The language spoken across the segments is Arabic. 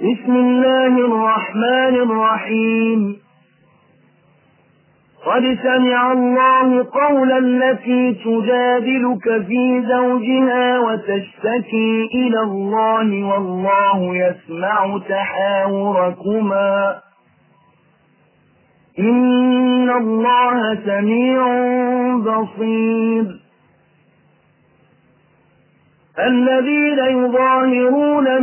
بسم الله الرحمن الرحيم. قد سمع الله قول التي تجادلك في زوجها وتشتكي إلى الله والله يسمع تحاوركما. إن الله سميع بصير. الذين يظاهرون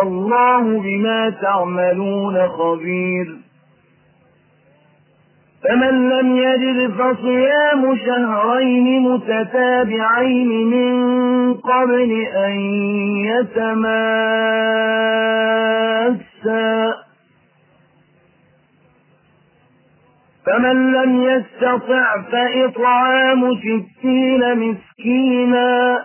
والله بما تعملون خبير. فمن لم يجد فصيام شهرين متتابعين من قبل أن يتماسا. فمن لم يستطع فإطعام ستين مسكينا.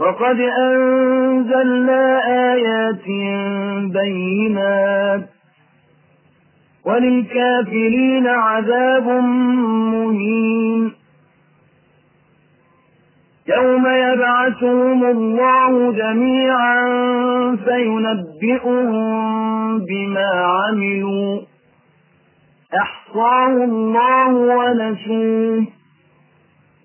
وقد أنزلنا آيات بينات وللكافرين عذاب مهين. يوم يبعثهم الله جميعا فينبئهم بما عملوا. أحصاه الله ونسوه.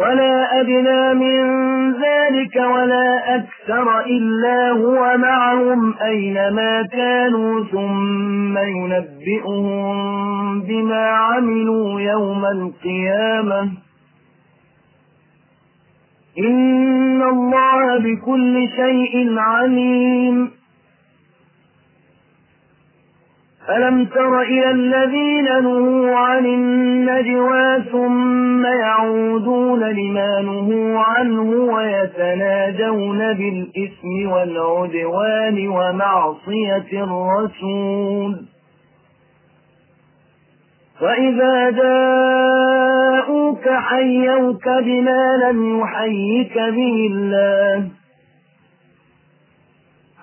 ولا أدنى من ذلك ولا أكثر إلا هو معهم أينما كانوا ثم ينبئهم بما عملوا يوم القيامة إن الله بكل شيء عليم. ألم تر إلى الذين نهوا عن النجوى ثم لما نهوا عنه ويتناجون بالإثم والعدوان ومعصية الرسول وإذا جاءوك حيوك بما لم يحيك به الله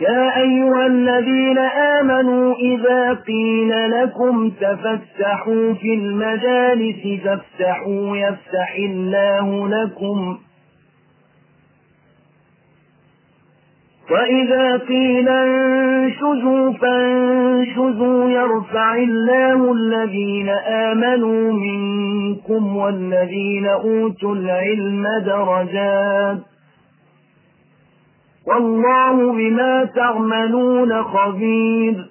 يا أيها الذين آمنوا إذا قيل لكم تفسحوا في المجالس فافسحوا يفسح الله لكم. وإذا قيل انشزوا فانشزوا يرفع الله الذين آمنوا منكم والذين أوتوا العلم درجات. والله بما تعملون خبير.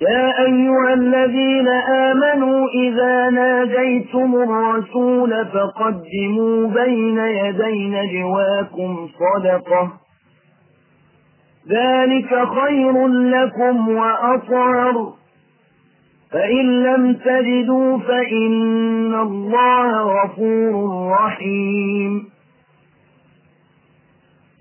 يا أيها الذين آمنوا إذا ناجيتم الرسول فقدموا بين يدي نجواكم صدقة. ذلك خير لكم وأطهر. فإن لم تجدوا فإن الله غفور رحيم.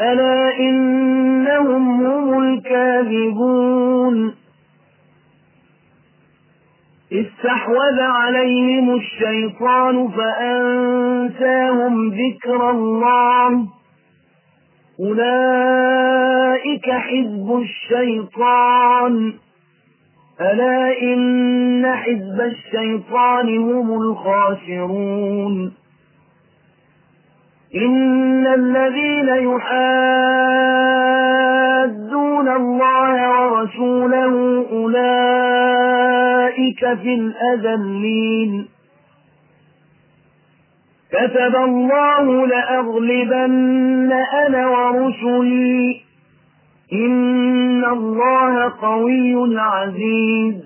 ألا إنهم هم الكاذبون. استحوذ عليهم الشيطان فأنساهم ذكر الله. أولئك حزب الشيطان. ألا إن حزب الشيطان هم الخاسرون. الذين يحادون الله ورسوله أولئك في الأذلين كتب الله لأغلبن أنا ورسلي إن الله قوي عزيز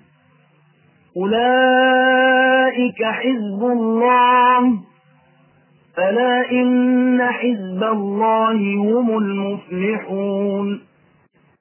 أولئك حزب الله ألا إن حزب الله هم المفلحون